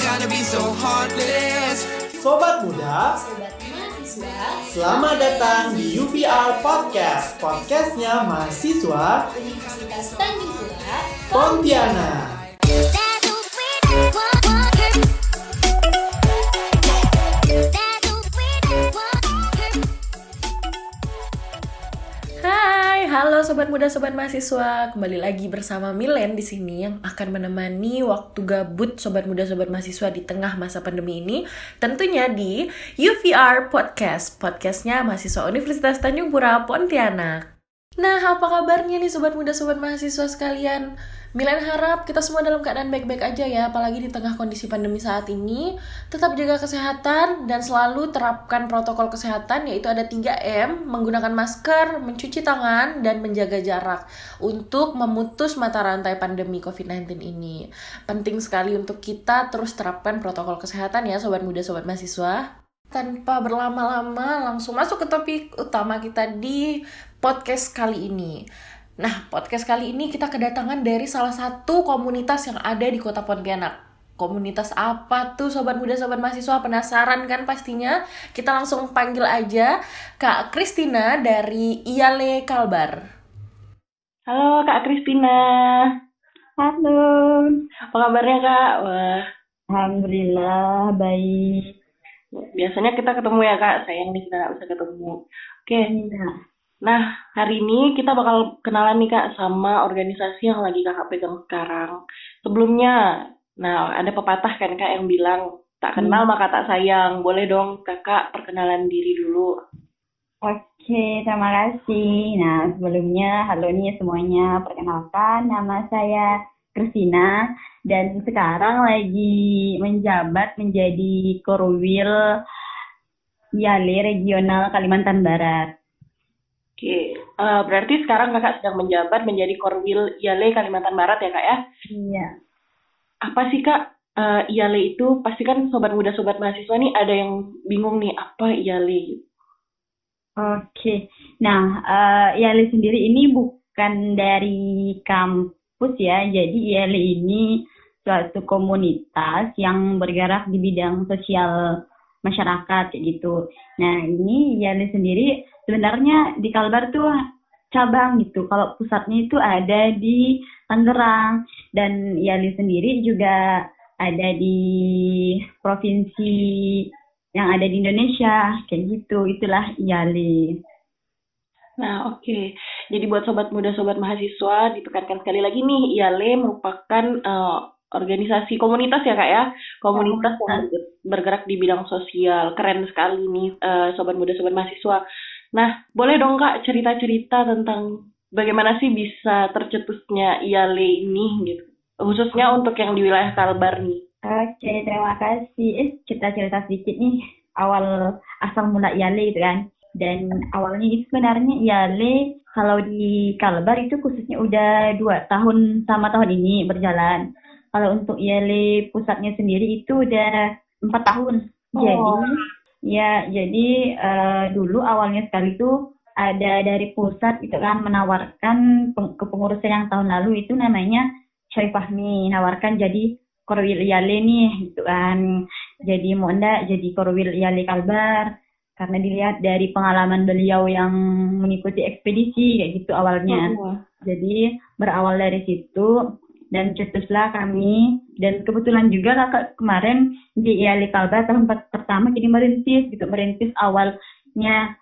gotta be so heartless. Sobat muda, Sobat mahasiswa selamat datang di UVR Podcast. Podcastnya mahasiswa Universitas Tanjung Pura Pontianak. Halo sobat muda, sobat mahasiswa. Kembali lagi bersama Milen di sini yang akan menemani waktu gabut sobat muda, sobat mahasiswa di tengah masa pandemi ini. Tentunya di UVR Podcast, podcastnya mahasiswa Universitas Tanjung Pura Pontianak. Nah, apa kabarnya nih sobat muda, sobat mahasiswa sekalian? Milen harap kita semua dalam keadaan baik-baik aja ya, apalagi di tengah kondisi pandemi saat ini. Tetap jaga kesehatan dan selalu terapkan protokol kesehatan yaitu ada 3M, menggunakan masker, mencuci tangan, dan menjaga jarak untuk memutus mata rantai pandemi COVID-19 ini. Penting sekali untuk kita terus terapkan protokol kesehatan ya sobat muda, sobat mahasiswa. Tanpa berlama-lama langsung masuk ke topik utama kita di podcast kali ini. Nah, podcast kali ini kita kedatangan dari salah satu komunitas yang ada di Kota Pontianak. Komunitas apa tuh sobat muda sobat mahasiswa penasaran kan pastinya? Kita langsung panggil aja Kak Kristina dari Iale Kalbar. Halo Kak Kristina. Halo, Apa kabarnya Kak? Wah, Alhamdulillah baik. biasanya kita ketemu ya Kak. Sayang nih kita nggak bisa ketemu. Oke, Nah, Nah, hari ini kita bakal kenalan nih Kak sama organisasi yang lagi Kakak pegang sekarang. Sebelumnya, nah ada pepatah kan Kak yang bilang, tak kenal maka tak sayang. Boleh dong Kakak perkenalan diri dulu. Oke, terima kasih. Nah, sebelumnya halo nih semuanya. Perkenalkan, nama saya Kristina dan sekarang lagi menjabat menjadi Korwil Yale Regional Kalimantan Barat. Oke, eh, berarti sekarang Kakak sedang menjabat menjadi Korwil IALE Kalimantan Barat ya Kak ya? Iya. Apa sih Kak eh, IALE itu? Pasti kan sobat muda sobat mahasiswa nih ada yang bingung nih apa IALE? Oke, nah eh IALE sendiri ini bukan dari kampus ya, jadi IALE ini suatu komunitas yang bergerak di bidang sosial masyarakat gitu. Nah ini IALE sendiri sebenarnya di Kalbar tuh cabang gitu, kalau pusatnya itu ada di Tangerang. Dan IALE sendiri juga ada di provinsi yang ada di Indonesia. Kayak gitu. Itulah IALE Nah, oke. Jadi buat sobat muda, sobat mahasiswa, ditekankan sekali lagi nih, IALE merupakan eh, organisasi komunitas ya kak ya, komunitas yang bergerak di bidang sosial. Keren sekali nih, eh, sobat muda, sobat mahasiswa. Nah, boleh dong kak cerita-cerita tentang bagaimana sih bisa tercetusnya IALE ini gitu, khususnya untuk yang di wilayah Kalbar nih. Oke terima kasih. Eh kita cerita sedikit nih. Awal asal mula IALE gitu kan. Dan awalnya itu sebenarnya IALE kalau di Kalbar itu khususnya udah dua tahun sama tahun ini berjalan. Kalau untuk IALE pusatnya sendiri itu udah empat tahun. Jadi ya jadi eh, dulu awalnya sekali itu ada dari pusat itu kan menawarkan peng- kepengurusan yang tahun lalu itu namanya Syarif Fahmi nawarkan jadi Korwil Yale nih gitu kan. Jadi mau jadi Korwil Yale Kalbar karena dilihat dari pengalaman beliau yang mengikuti ekspedisi kayak gitu awalnya. Jadi berawal dari situ dan cetuslah kami. Dan kebetulan juga kakak kemarin di IALI Kalbar tahun per- pertama jadi merintis gitu. Merintis awalnya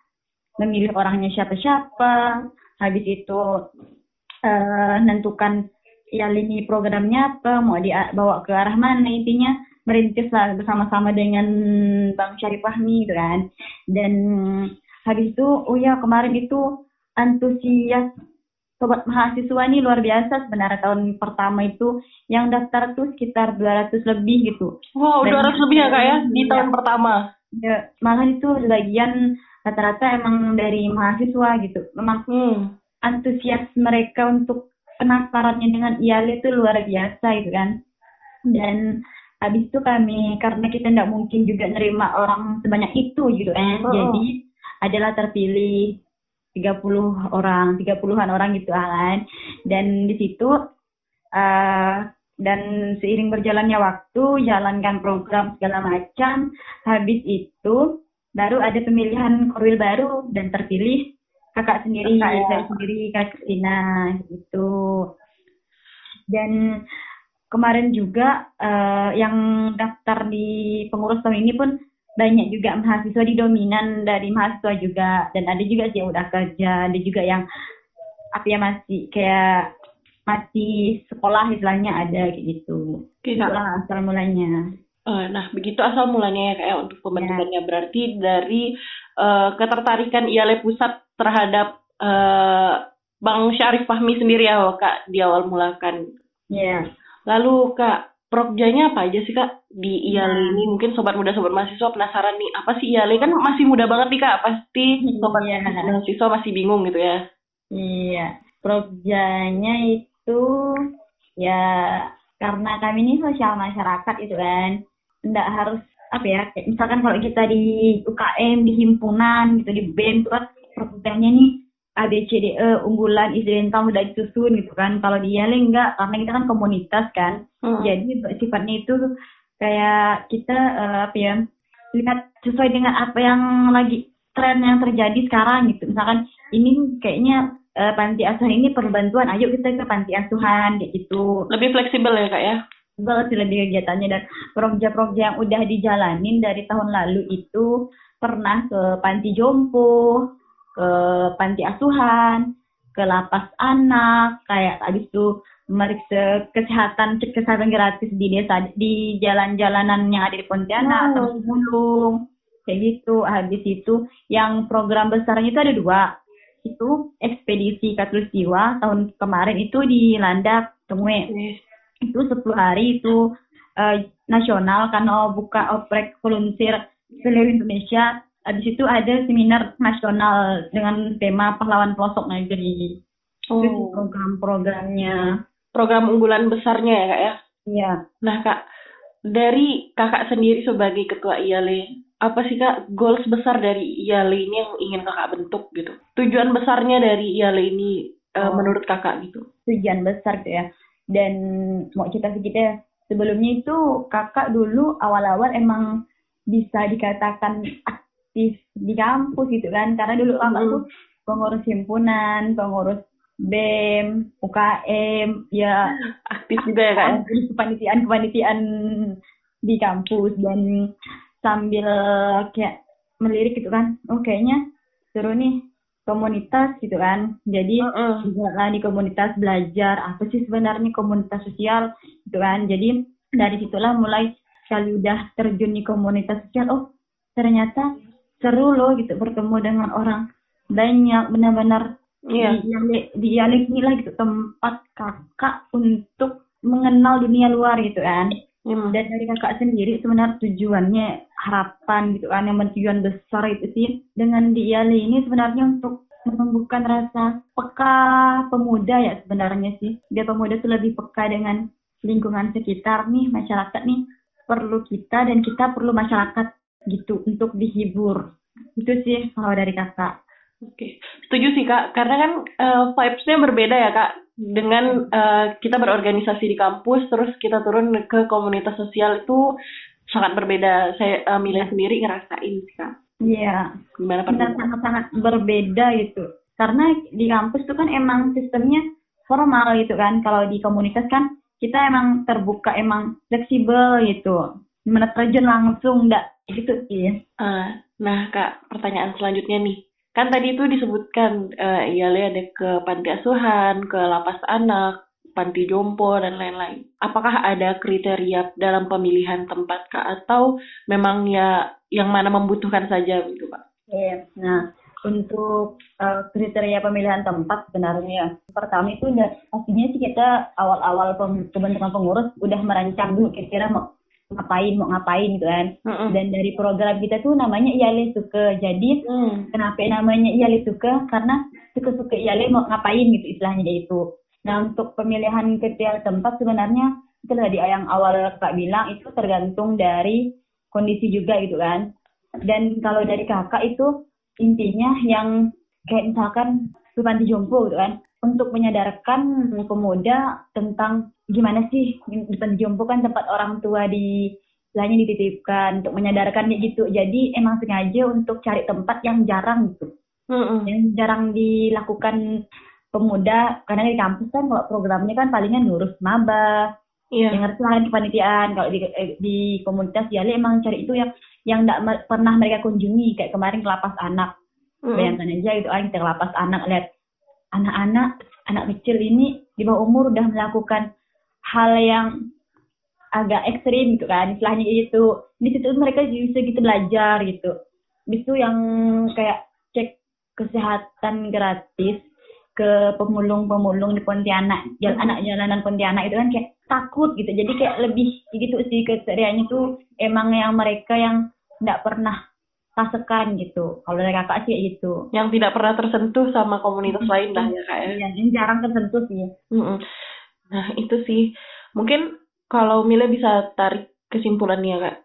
memilih orangnya siapa-siapa. Habis itu eh nentukan ya lini programnya apa mau dibawa ke arah mana intinya. Merintis lah bersama-sama dengan Bang Syarif Fahmi gitu kan. Dan habis itu oh ya kemarin itu antusias sobat mahasiswa ini luar biasa sebenarnya tahun pertama itu yang daftar tuh sekitar 200 lebih gitu Wow, Dan- 200 lebih ya kak ya di Iya. tahun pertama. ya, malah itu sebagian rata-rata emang dari mahasiswa gitu memang Hmm. antusias mereka untuk penasarannya dengan IALE itu luar biasa gitu kan dan habis itu kami karena kita tidak mungkin juga nerima orang sebanyak itu gitu kan Oh. jadi adalah terpilih 30 orang 30-an orang gitu kan dan di situ eh dan seiring berjalannya waktu jalankan program segala macam habis itu baru ada pemilihan korwil baru dan terpilih kakak sendiri Kakak ya. saya sendiri kak Kristina gitu dan kemarin juga eh, yang daftar di pengurus tahun ini pun banyak juga mahasiswa di dominan dari mahasiswa juga. Dan ada juga sih yang udah kerja ada juga yang apa ya masih kayak masih sekolah istilahnya ada kayak gitu. Oke, Itu Kak. lah asal mulanya. Eh, nah, begitu asal mulanya ya kayak untuk pembentukannya. Berarti dari eh, ketertarikan IALE pusat terhadap eh, Bang Syarif Fahmi sendiri ya Kak di awal mulakan. ya. Lalu Kak, prokjanya apa aja sih Kak di IALE ini? Mungkin sobat muda sobat mahasiswa penasaran nih, apa sih IALE kan masih muda banget nih Kak, pasti sobat Iya. mahasiswa masih bingung gitu ya. Iya, progjanya itu ya karena kami ini sosial masyarakat itu kan, nggak harus apa ya, misalkan kalau kita di UKM, di himpunan gitu, di BEM itu kan nih A, B, C, D, E, unggulan, incidental, udah disusun gitu kan. Kalau di Yale enggak, karena kita kan komunitas kan. Hmm. Jadi sifatnya itu kayak kita eh, apa ya lihat sesuai dengan apa yang lagi tren yang terjadi sekarang gitu. Misalkan ini kayaknya eh, panti asuhan ini perlu bantuan, ayo kita ke panti asuhan kayak gitu. Lebih fleksibel ya Kak ya. Banget sih lebih kegiatannya dan proja-proja yang udah dijalanin dari tahun lalu itu pernah ke panti jompo, ke panti asuhan, ke lapas anak, kayak habis itu meriksa kesehatan cek kesehatan gratis di desa di jalan-jalanan yang ada di Pontianak atau di Bulung kayak gitu. Habis itu yang program besarnya itu ada dua. Itu ekspedisi Katulistiwa tahun kemarin itu di Landak, Tengwe itu 10 hari itu eh, nasional karena buka oprek volunteer seluruh Indonesia. Habis itu ada seminar nasional dengan tema pahlawan pelosok negeri. Itu Oh, program-programnya. program unggulan besarnya ya Kak ya. Iya. Nah kak, dari kakak sendiri sebagai ketua IALE, apa sih kak goals besar dari IALE ini yang ingin kakak bentuk gitu? Tujuan besarnya dari IALE ini eh, Oh. menurut kakak gitu? tujuan besar tuh ya. Dan mau cerita sedikit ya, sebelumnya itu kakak dulu awal-awal emang bisa dikatakan aktif di kampus gitu kan. Karena dulu kakak Hmm. tuh pengurus himpunan, pengurus BEM, UKM, ya Aktif juga ya kak? ya? kepanitiaan-kepanitiaan di kampus dan sambil kayak melirik gitu kan. Oh kayaknya seru nih komunitas gitu kan. Jadi juga lah di komunitas belajar apa sih sebenarnya komunitas sosial gitu kan jadi dari situlah mulai sekali udah terjun di komunitas sosial oh ternyata seru loh gitu bertemu dengan orang banyak benar-benar di Yale di Yale inilah gitu tempat kakak untuk mengenal dunia luar gitu kan. Hmm. dan dari kakak sendiri sebenarnya tujuannya harapan gitu kan yang tujuan besar itu sih dengan di IALI ini sebenarnya untuk menumbuhkan rasa peka pemuda ya sebenarnya sih. Biar pemuda tuh lebih peka dengan lingkungan sekitar nih masyarakat nih. Perlu kita dan kita perlu masyarakat gitu untuk dihibur itu sih kalau dari kakak Oke, setuju sih kak. Karena kan eh, vibes-nya berbeda ya kak. Dengan eh, kita berorganisasi di kampus, terus kita turun ke komunitas sosial itu sangat berbeda. Saya eh, milih sendiri ngerasain sih kak. iya Gimana benar pendapat? sangat-sangat berbeda gitu. Karena di kampus tuh kan emang sistemnya formal gitu kan. Kalau di komunitas kan kita emang terbuka, emang fleksibel gitu. Gimana terjun langsung enggak gitu sih. Ah, nah kak, pertanyaan selanjutnya nih. Kan tadi itu disebutkan eh IALE ada ke panti asuhan, ke lapas anak, panti jompo dan lain-lain. Apakah ada kriteria dalam pemilihan tempat kak atau memang ya yang mana membutuhkan saja gitu kak? Iya. Nah, untuk eh, kriteria pemilihan tempat sebenarnya pertama itu udah pastinya sih kita awal-awal pem- pembentukan pengurus udah merancang dulu kira-kira mau ngapain mau ngapain gitu kan. Mm-mm. Dan dari program kita tuh namanya Iyale Suke. Jadi Hmm. Kenapa namanya Iyale Suka? Karena suka-suka Iyale mau ngapain gitu istilahnya dia itu. Nah untuk pemilihan kriteria tempat sebenarnya itu tadi yang awal kak bilang itu tergantung dari kondisi juga gitu kan. Dan kalau dari kakak itu intinya yang kayak misalkan Panti Jompo gitu kan untuk menyadarkan pemuda tentang gimana sih di panti jompo kan tempat orang tua di istilahnya dititipkan untuk menyadarkan gitu. Jadi emang sengaja untuk cari tempat yang jarang gitu. Mm-mm. Yang jarang dilakukan pemuda karena di kampus kan kalau programnya kan palingan ngurus maba, Iya. yang ngerti lah kepanitiaan. Kalau di eh, di komunitas Yale emang cari itu yang yang tidak pernah mereka kunjungi kayak kemarin ke lapas anak. Mm-mm. Bayangkan aja gitu ah kita ke lapas anak lihat anak-anak anak kecil ini di bawah umur udah melakukan hal yang agak ekstrim gitu kan istilahnya itu di situ mereka bisa gitu belajar gitu. Di situ yang kayak cek kesehatan gratis ke pemulung-pemulung di Pontianak jalan anak jalanan Pontianak itu kan kayak takut gitu. Jadi kayak lebih gitu sih kriterianya tuh emang yang mereka yang nggak pernah rasakan gitu. Kalau dari kakak sih itu Yang tidak pernah tersentuh sama komunitas lain lah ya kak ya. Iya, yang jarang tersentuh sih. Mm-mm. Nah itu sih mungkin kalau Mila bisa tarik kesimpulannya kak.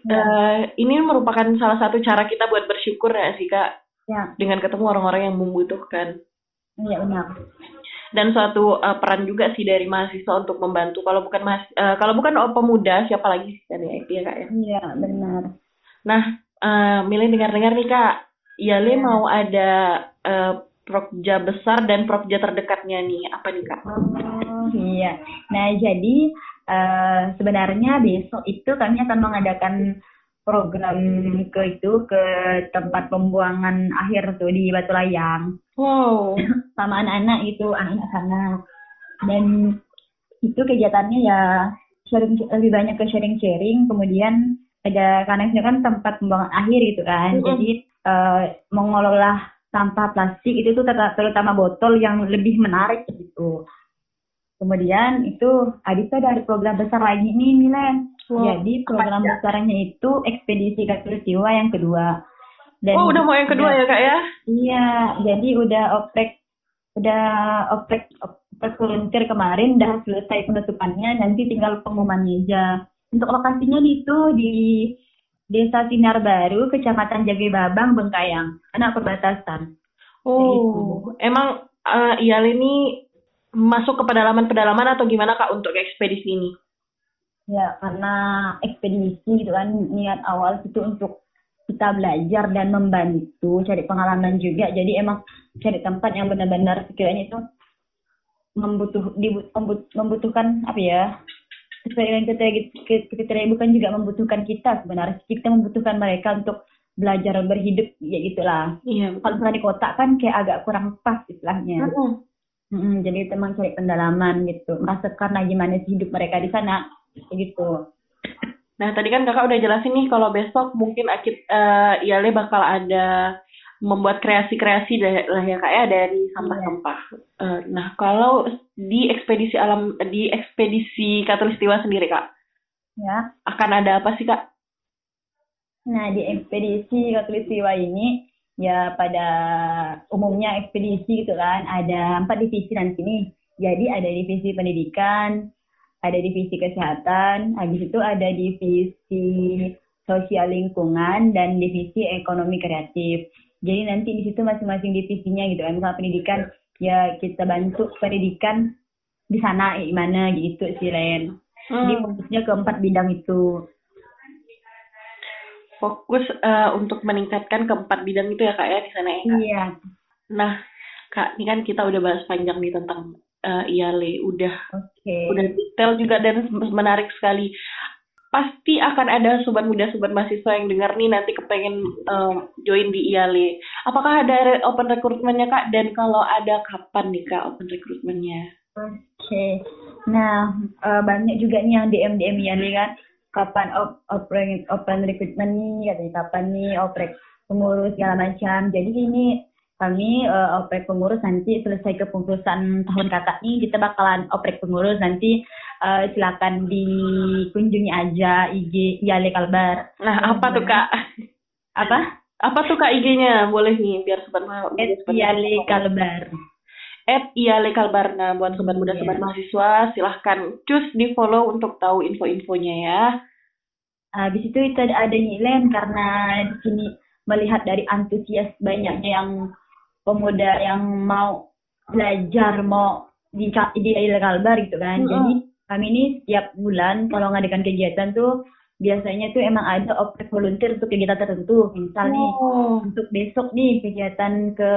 Ya. Eh, ini merupakan salah satu cara kita buat bersyukur ya sih kak ya dengan ketemu orang-orang yang membutuhkan iya benar dan suatu eh, peran juga sih dari mahasiswa untuk membantu. Kalau bukan mahas eh, kalau bukan oh, pemuda siapa lagi sih kan ya itu ya kak ya. iya benar Nah eh Mila dengar-dengar nih kak, Yale Ya. mau ada eh, prokja besar dan prokja terdekatnya nih apa nih kak? Oh iya. Nah jadi eh, sebenarnya besok itu kami akan mengadakan program ke itu ke tempat pembuangan akhir tuh di Batu Layang Wow. sama anak-anak itu anak-anak sana dan itu kegiatannya ya sharing lebih banyak ke sharing-sharing kemudian ada karena itu kan tempat pembuangan akhir gitu kan Mm-mm. jadi eh, mengelola sampah plastik itu tuh ter- terutama botol yang lebih menarik gitu kemudian itu Adita dari program besar lagi nih Milen Wow. jadi program besarnya itu ekspedisi katulistiwa yang kedua dan oh udah mau yang kedua ya kak ya? Iya, jadi udah oprek udah oprek oprek volunteer kemarin udah selesai penutupannya, nanti tinggal pengumumannya aja. Untuk lokasinya itu di Desa Sinar Baru, Kecamatan Jage Babang, Bengkayang, anak perbatasan. Oh, emang eh Yale ini masuk ke pedalaman-pedalaman atau gimana kak untuk ekspedisi ini? Ya, karena ekspedisi gitu kan niat awal itu untuk kita belajar dan membantu cari pengalaman juga. Jadi emang cari tempat yang benar-benar sekiranya itu membutuh dibu- membut- membutuhkan apa ya? Sesuai dengan kriteria kriteria bukan juga membutuhkan kita sebenarnya. Kita membutuhkan mereka untuk belajar berhidup ya gitulah. Iya. Kalau misalnya di kota kan kayak agak kurang pas istilahnya. Mm-mm. Mm-mm, jadi teman cari pendalaman gitu, merasakan lah gimana sih hidup mereka di sana, gitu. Nah tadi kan kakak udah jelasin nih kalau besok mungkin akit eh Yale bakal ada membuat kreasi-kreasi lah ya kak ya dari sampah-sampah. Eh, nah kalau di ekspedisi alam di ekspedisi Katulistiwa sendiri kak Ya. akan ada apa sih kak? Nah di ekspedisi Katulistiwa ini ya pada umumnya ekspedisi gitu kan ada empat divisi nanti nih. Jadi ada divisi pendidikan, ada divisi kesehatan, habis itu ada divisi sosial lingkungan dan divisi ekonomi kreatif. Jadi nanti di situ masing-masing divisinya gitu kan. Misalnya pendidikan ya kita bantu pendidikan di sana gimana gitu sih. Jadi Hmm, fokusnya ke empat bidang itu. Fokus eh, untuk meningkatkan keempat bidang itu ya kak ya di sana ya kak. Iya. Nah kak ini kan kita udah bahas panjang nih tentang eh, Yale udah Oke. udah detail juga dan menarik sekali. Pasti akan ada sobat muda, sobat mahasiswa yang dengar nih nanti kepengen em, join di IALE. Apakah ada open recruitment-nya kak? Dan kalau ada kapan nih kak open recruitment-nya? Oke. Nah, eh, banyak juga nih yang DM DM nih kan. Kapan op, open open recruitment nih, katanya kapan nih oprek pengurus segala macam. Jadi ini kami eh, oprek pengurus nanti selesai kepengurusan tahun kakak nih kita bakalan oprek pengurus nanti eh, silakan dikunjungi aja IG Yale Kalbar. Nah apa tuh kak? Apa? Apa tuh kak IG-nya? Boleh nih biar sobat ma- At sobat Yale. Kalbar. At IALE Kalbarna buat sobat muda, Iya. sobat mahasiswa silahkan cus di follow untuk tahu info-infonya ya. Habis itu itu ada ada Nyilen karena di sini melihat dari antusias banyaknya yang pemuda yang mau belajar mau di di illegal bar gitu kan. Mm-mm. Jadi kami ini setiap bulan kalau ngadakan kegiatan tuh biasanya tuh emang ada oprek volunteer untuk kegiatan tertentu. Misal nih Oh. untuk besok nih kegiatan ke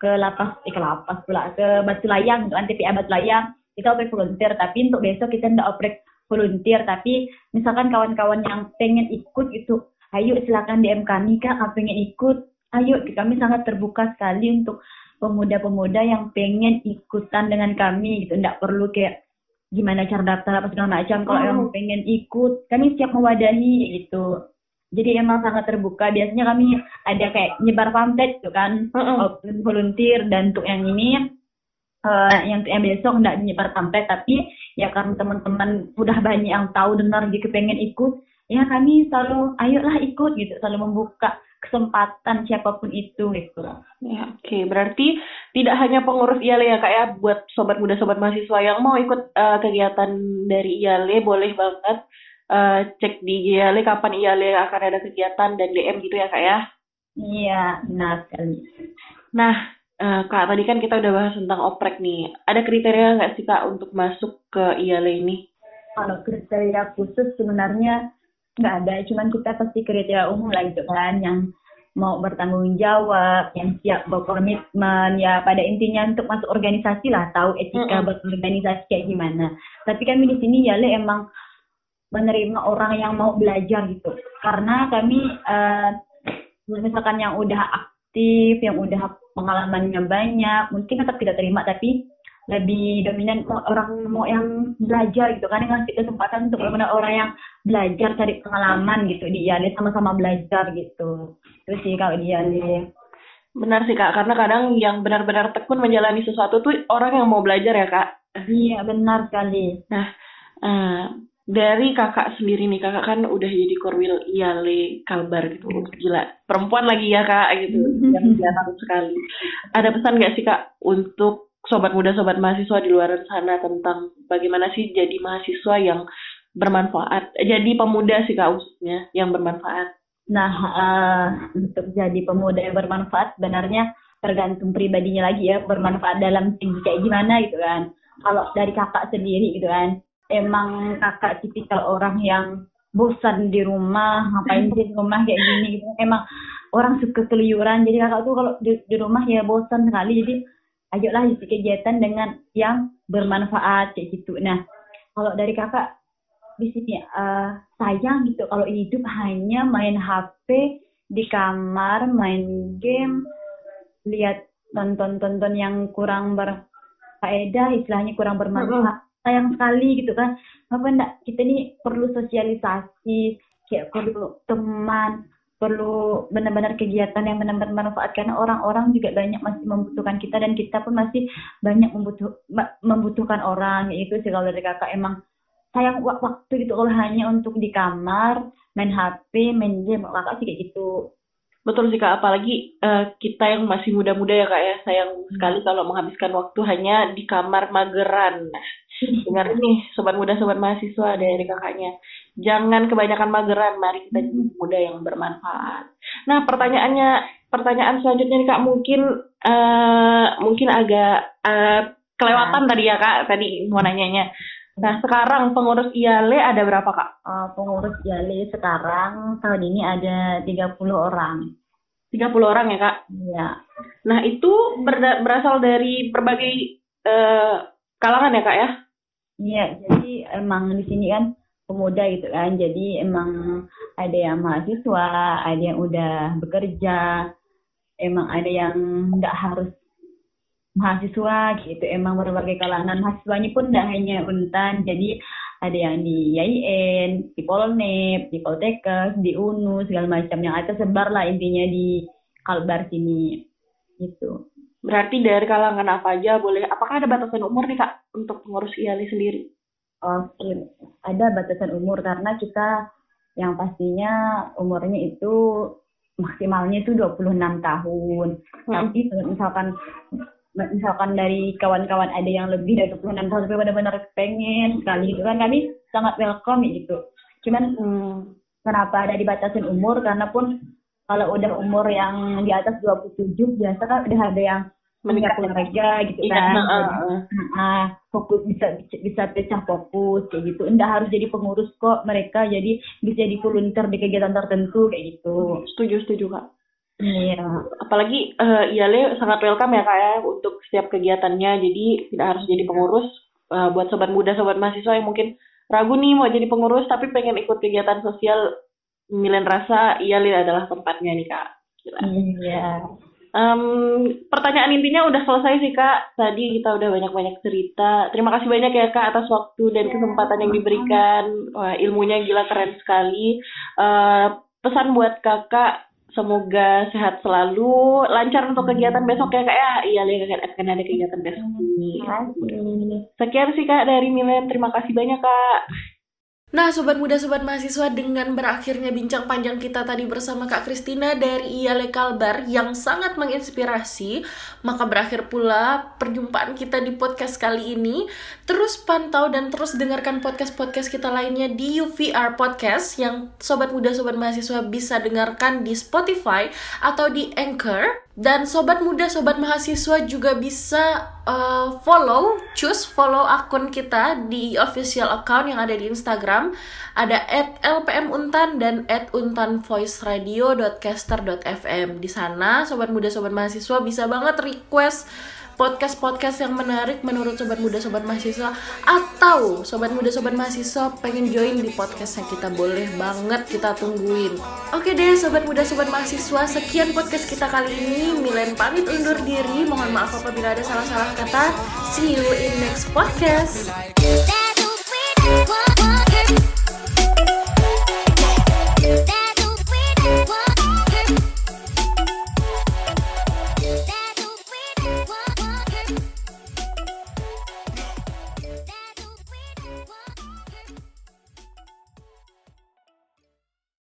ke lapas eh ke lapas pula ke Batu Layang untuk TPA Batu Layang. Kita oprek volunteer tapi untuk besok kita nggak oprek volunteer. Tapi misalkan kawan-kawan yang pengen ikut itu ayo silakan DM kami kak kalau pengen ikut. Ayo kami sangat terbuka sekali untuk pemuda-pemuda yang pengen ikutan dengan kami gitu. Nggak perlu kayak gimana cara daftar apa segala macam kalau Oh. yang pengen ikut. Kami siap mewadahi gitu jadi emang sangat terbuka. Biasanya kami ada kayak nyebar pamflet gitu kan. Oh, volunteer dan untuk yang ini eh yang yang besok nggak nyebar pamflet tapi ya karena teman-teman udah banyak yang tahu dengar gitu pengen ikut ya kami selalu ayolah ikut gitu. Selalu membuka kesempatan siapa pun itu gitu. Ya, oke. Berarti tidak hanya pengurus IALE ya, Kak ya, buat sobat muda, sobat mahasiswa yang mau ikut eh, kegiatan dari IALE, boleh banget eh, cek di IALE kapan IALE akan ada kegiatan dan DM gitu ya, Kak ya. iya benar sekali Nah, eh, Kak, tadi kan kita udah bahas tentang oprek nih. Ada kriteria nggak sih, Kak, untuk masuk ke IALE ini? kalau kriteria khusus sebenarnya nggak ada cuman kita pasti kriteria umum lah gitu kan yang mau bertanggung jawab yang siap berkomitmen ya pada intinya untuk masuk organisasi lah tahu etika Mm-mm. berorganisasi kayak gimana tapi kami di sini ya Le, emang menerima orang yang mau belajar gitu. Karena kami eh, misalkan yang udah aktif yang udah pengalamannya banyak mungkin tetap kita terima tapi lebih dominan orang mau yang belajar gitu kan ngasih kesempatan untuk benar-benar orang yang belajar cari pengalaman gitu. Di IALE sama-sama belajar gitu. Itu sih kalau di IALE Benar sih, Kak, karena kadang yang benar-benar tekun menjalani sesuatu tuh orang yang mau belajar ya, Kak. iya benar sekali. Eh, dari kakak sendiri nih, kakak kan udah jadi korwil IALE Kalbar gitu. Gila, perempuan lagi ya, Kak, gitu. Yang jarang sekali. Ada pesan nggak sih, Kak, untuk sobat muda, sobat mahasiswa di luar sana tentang bagaimana sih jadi mahasiswa yang bermanfaat? Jadi pemuda sih, Kak, khususnya, yang bermanfaat. Nah, eh, untuk jadi pemuda yang bermanfaat sebenarnya tergantung pribadinya lagi ya, bermanfaat dalam segi kayak gimana gitu kan. Kalau dari kakak sendiri gitu kan, emang kakak tipikal orang yang bosan di rumah, ngapain di rumah kayak gini gitu. Emang orang suka keluyuran, jadi kakak tuh kalau di, di rumah ya bosan sekali, jadi ayolah isi kegiatan dengan yang bermanfaat kayak gitu. Nah, kalau dari kakak di sini eh, sayang gitu kalau hidup hanya main HP di kamar, main game, lihat tonton-tonton yang kurang berfaedah, istilahnya kurang bermanfaat. Sayang sekali gitu kan. Apa enggak kita ini perlu sosialisasi, kayak perlu teman, perlu benar-benar kegiatan yang benar-benar bermanfaat karena orang-orang juga banyak masih membutuhkan kita dan kita pun masih banyak membutuh membutuhkan orang itu sih kalau dari kakak. Emang sayang wak- waktu gitu kalau hanya untuk di kamar main HP main game. Kakak sih kayak gitu. Betul sih Kak, apalagi eh, kita yang masih muda-muda ya Kak ya, sayang sekali kalau menghabiskan waktu hanya di kamar mageran. Nah, dengar nih sobat muda, sobat mahasiswa dari kakaknya. Jangan kebanyakan mageran, mari kita jadi muda yang bermanfaat. Nah, pertanyaannya, pertanyaan selanjutnya nih Kak, mungkin eh mungkin agak eh, kelewatan tadi ya Kak, tadi mau nanyanya. Nah, sekarang pengurus IALE ada berapa Kak? Eh, pengurus Jali sekarang tahun ini ada 30 orang 30 orang ya Kak? ya Nah, itu berasal dari berbagai eh, kalangan ya, Kak ya? Iya jadi emang di sini kan pemuda gitu kan. Jadi emang ada yang mahasiswa ada yang udah bekerja emang ada yang nggak harus mahasiswa gitu. Emang berbagai kalangan mahasiswanya pun tidak hanya untan jadi ada yang di YIN, di Polnep, di Poltekkes, di UNU segala macam yang ada sebar lah intinya di Kalbar sini gitu. Berarti dari kalangan apa aja boleh? Apakah ada batasan umur nih, Kak, untuk pengurus IALI sendiri? Oke, ada batasan umur karena kita yang pastinya umurnya itu maksimalnya itu 26 tahun. Tapi kalau misalkan misalkan dari kawan-kawan ada yang lebih dari 26 tahun tapi benar-benar pengen sekali gitu kan kami sangat welcome gitu. Cuman Hmm. kenapa ada dibatasin umur karena pun kalau udah umur yang di atas 27 biasa kan udah ada yang punya keluarga gitu Iya, kan. heeh, Jadi, heeh. ah, fokus bisa bisa pecah fokus kayak gitu. Enggak harus jadi pengurus kok mereka jadi bisa jadi volunteer di kegiatan tertentu kayak gitu. Setuju, setuju kak. Iya. Apalagi eh IALE sangat welcome ya kak ya untuk setiap kegiatannya. Jadi tidak harus jadi pengurus. Eh, buat sobat muda, sobat mahasiswa yang mungkin ragu nih mau jadi pengurus tapi pengen ikut kegiatan sosial, Milen rasa IALE adalah tempatnya nih kak. Iya. Em, pertanyaan intinya udah selesai sih kak. Tadi kita udah banyak-banyak cerita. Terima kasih banyak ya kak atas waktu dan kesempatan yang diberikan. Wah, ilmunya gila keren sekali. Eh, pesan buat kakak, semoga sehat selalu, lancar untuk kegiatan besok ya kak ya. Iya, lihat akan ada kegiatan besok ini. Sekian sih kak dari Milen. Terima kasih banyak kak. Nah, sobat muda, sobat mahasiswa, dengan berakhirnya bincang panjang kita tadi bersama Kak Kristina dari IALE Kalbar yang sangat menginspirasi, maka berakhir pula perjumpaan kita di podcast kali ini. Terus pantau dan terus dengarkan podcast-podcast kita lainnya di UVR Podcast yang sobat muda, sobat mahasiswa bisa dengarkan di Spotify atau di Anchor. Dan sobat muda, sobat mahasiswa juga bisa uh, follow, choose follow akun kita di official account yang ada di Instagram. Ada lpmuntan dan untanvoiceradio.caster.fm. Di sana, sobat muda, sobat mahasiswa bisa banget request podcast-podcast yang menarik menurut sobat muda sobat mahasiswa atau sobat muda sobat mahasiswa pengen join di podcastnya kita boleh banget kita tungguin. Oke deh sobat muda sobat mahasiswa sekian podcast kita kali ini. Milen pamit undur diri. Mohon maaf apabila ada salah-salah kata. See you in next podcast